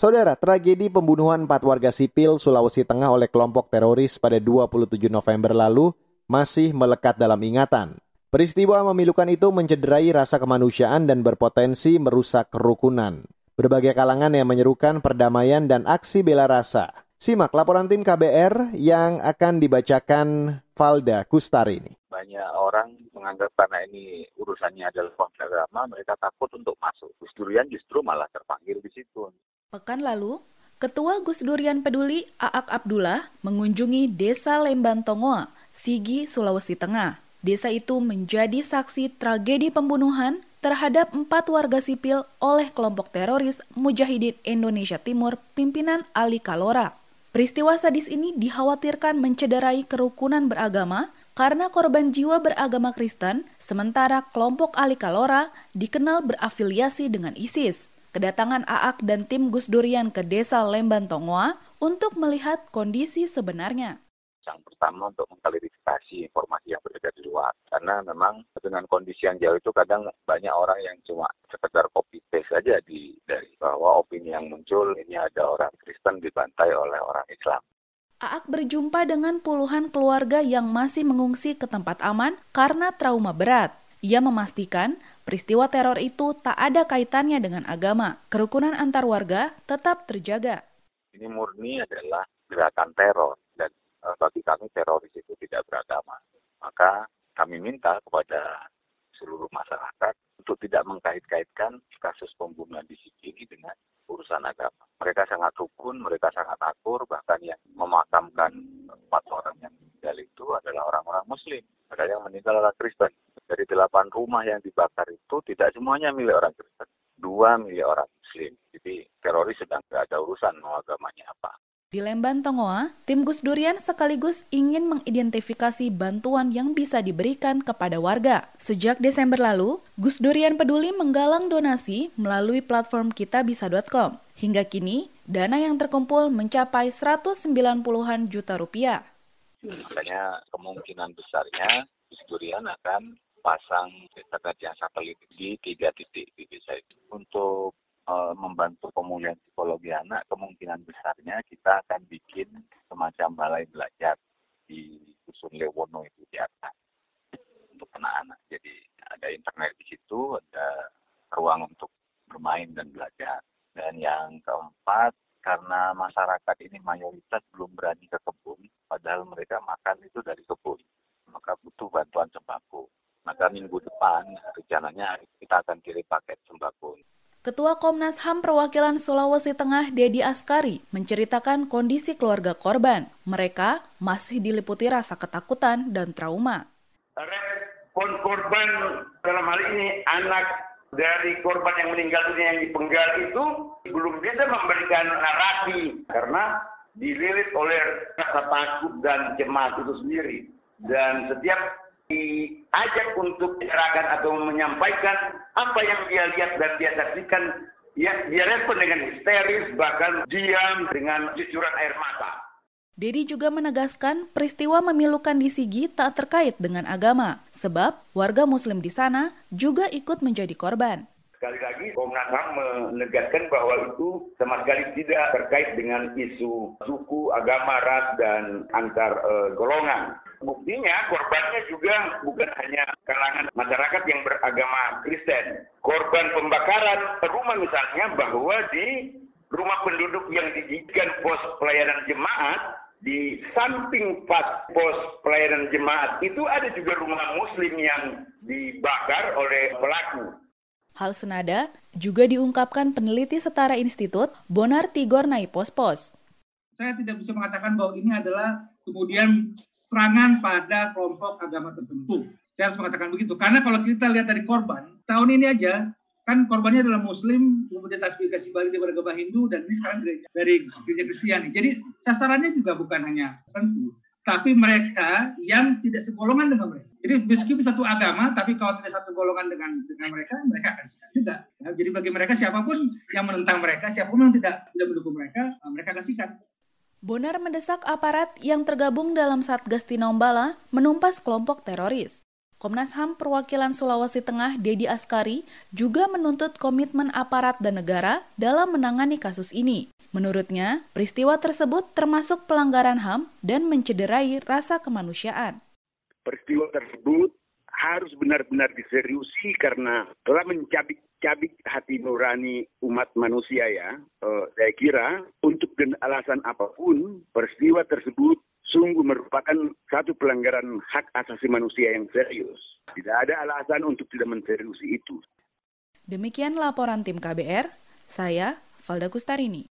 Saudara, tragedi pembunuhan empat warga sipil Sulawesi Tengah oleh kelompok teroris pada 27 November lalu masih melekat dalam ingatan. Peristiwa memilukan itu mencederai rasa kemanusiaan dan berpotensi merusak kerukunan. Berbagai kalangan yang menyerukan perdamaian dan aksi bela rasa. Simak laporan tim KBR yang akan dibacakan Valda Kustari ini. Banyak orang menganggap karena ini urusannya adalah konflik agama, mereka takut untuk masuk. Gus Durian justru malah terpanggil di situ. Pekan lalu, Ketua Gus Durian Peduli Aak Abdullah mengunjungi Desa Lemban Tongoa, Sigi, Sulawesi Tengah. Desa itu menjadi saksi tragedi pembunuhan terhadap empat warga sipil oleh kelompok teroris Mujahidin Indonesia Timur pimpinan Ali Kalora. Peristiwa sadis ini dikhawatirkan mencederai kerukunan beragama karena korban jiwa beragama Kristen, sementara kelompok Ali Kalora dikenal berafiliasi dengan ISIS. Kedatangan Aak dan tim Gus Durian ke desa Lemban Tongoa untuk melihat kondisi sebenarnya yang pertama untuk mengklarifikasi informasi yang beredar di luar. Karena memang dengan kondisi yang jauh itu kadang banyak orang yang cuma sekedar copy paste saja di dari bahwa opini yang muncul ini ada orang Kristen dibantai oleh orang Islam. Aak berjumpa dengan puluhan keluarga yang masih mengungsi ke tempat aman karena trauma berat. Ia memastikan peristiwa teror itu tak ada kaitannya dengan agama. Kerukunan antar warga tetap terjaga. Ini murni adalah gerakan teror Eh, bagi kami teroris itu tidak beragama. Maka kami minta kepada seluruh masyarakat untuk tidak mengkait-kaitkan kasus pembunuhan di sini dengan urusan agama. Mereka sangat rukun, mereka sangat akur, bahkan yang memakamkan empat orang yang meninggal itu adalah orang-orang muslim. Ada yang meninggal adalah Kristen. Dari delapan rumah yang dibakar itu tidak semuanya milik orang Kristen. Dua milik orang muslim. Jadi teroris sedang tidak ada urusan mau agamanya apa. Di Lemban Tongoa, tim Gus Durian sekaligus ingin mengidentifikasi bantuan yang bisa diberikan kepada warga. Sejak Desember lalu, Gus Durian peduli menggalang donasi melalui platform kitabisa.com. Hingga kini, dana yang terkumpul mencapai 190-an juta rupiah. Makanya kemungkinan besarnya Gus Durian akan pasang internet yang satelit di tiga titik di desa itu. Untuk uh, membantu pemulihan psikologi anak, kemungkinan besarnya kita akan bikin semacam balai belajar di Dusun Lewono itu di atas untuk anak-anak. Jadi ada internet di situ, ada ruang untuk bermain dan belajar. Dan yang keempat, karena masyarakat ini mayoritas belum berani ke kebun, padahal mereka makan itu dari kebun, maka butuh bantuan sembako. Maka minggu depan rencananya kita akan kirim paket sembako. Ketua Komnas HAM Perwakilan Sulawesi Tengah Dedi Askari menceritakan kondisi keluarga korban. Mereka masih diliputi rasa ketakutan dan trauma. Respon korban dalam hal ini anak dari korban yang meninggal dunia yang dipenggal itu belum bisa memberikan narasi karena dililit oleh rasa takut dan cemas itu sendiri. Dan setiap diajak untuk menyerahkan atau menyampaikan apa yang dia lihat dan dia saksikan, ya, dia respon dengan histeris, bahkan diam dengan cucuran air mata. Dedi juga menegaskan peristiwa memilukan di Sigi tak terkait dengan agama, sebab warga muslim di sana juga ikut menjadi korban. Sekali lagi Komnas HAM menegaskan bahwa itu sama sekali tidak terkait dengan isu suku, agama, ras, dan antar uh, golongan. Buktinya korbannya juga bukan hanya kalangan masyarakat yang beragama Kristen. Korban pembakaran rumah misalnya bahwa di rumah penduduk yang dijadikan pos pelayanan jemaat di samping pas pos pelayanan jemaat itu ada juga rumah muslim yang dibakar oleh pelaku. Hal senada juga diungkapkan peneliti setara institut Bonar Tigor Naipospos. Saya tidak bisa mengatakan bahwa ini adalah kemudian serangan pada kelompok agama tertentu. Saya harus mengatakan begitu. Karena kalau kita lihat dari korban, tahun ini aja, kan korbannya adalah Muslim, kemudian tasbih balik dari agama Hindu, dan ini sekarang dari gereja Kristiani. Jadi sasarannya juga bukan hanya tertentu, tapi mereka yang tidak segolongan dengan mereka. Jadi meskipun satu agama, tapi kalau tidak satu golongan dengan dengan mereka, mereka akan sikat juga. Ya, jadi bagi mereka siapa pun yang menentang mereka, siapa pun yang tidak tidak mendukung mereka, mereka akan sikat. Bonar mendesak aparat yang tergabung dalam Satgas Tinombala menumpas kelompok teroris. Komnas HAM Perwakilan Sulawesi Tengah Dedi Askari juga menuntut komitmen aparat dan negara dalam menangani kasus ini. Menurutnya, peristiwa tersebut termasuk pelanggaran HAM dan mencederai rasa kemanusiaan. Peristiwa tersebut harus benar-benar diseriusi karena telah mencabik-cabik hati nurani umat manusia ya. Uh, saya kira untuk dan alasan apa pun peristiwa tersebut sungguh merupakan satu pelanggaran hak asasi manusia yang serius. Tidak ada alasan untuk tidak menseriusi itu. Demikian laporan tim KBR, saya Valda Kustarini.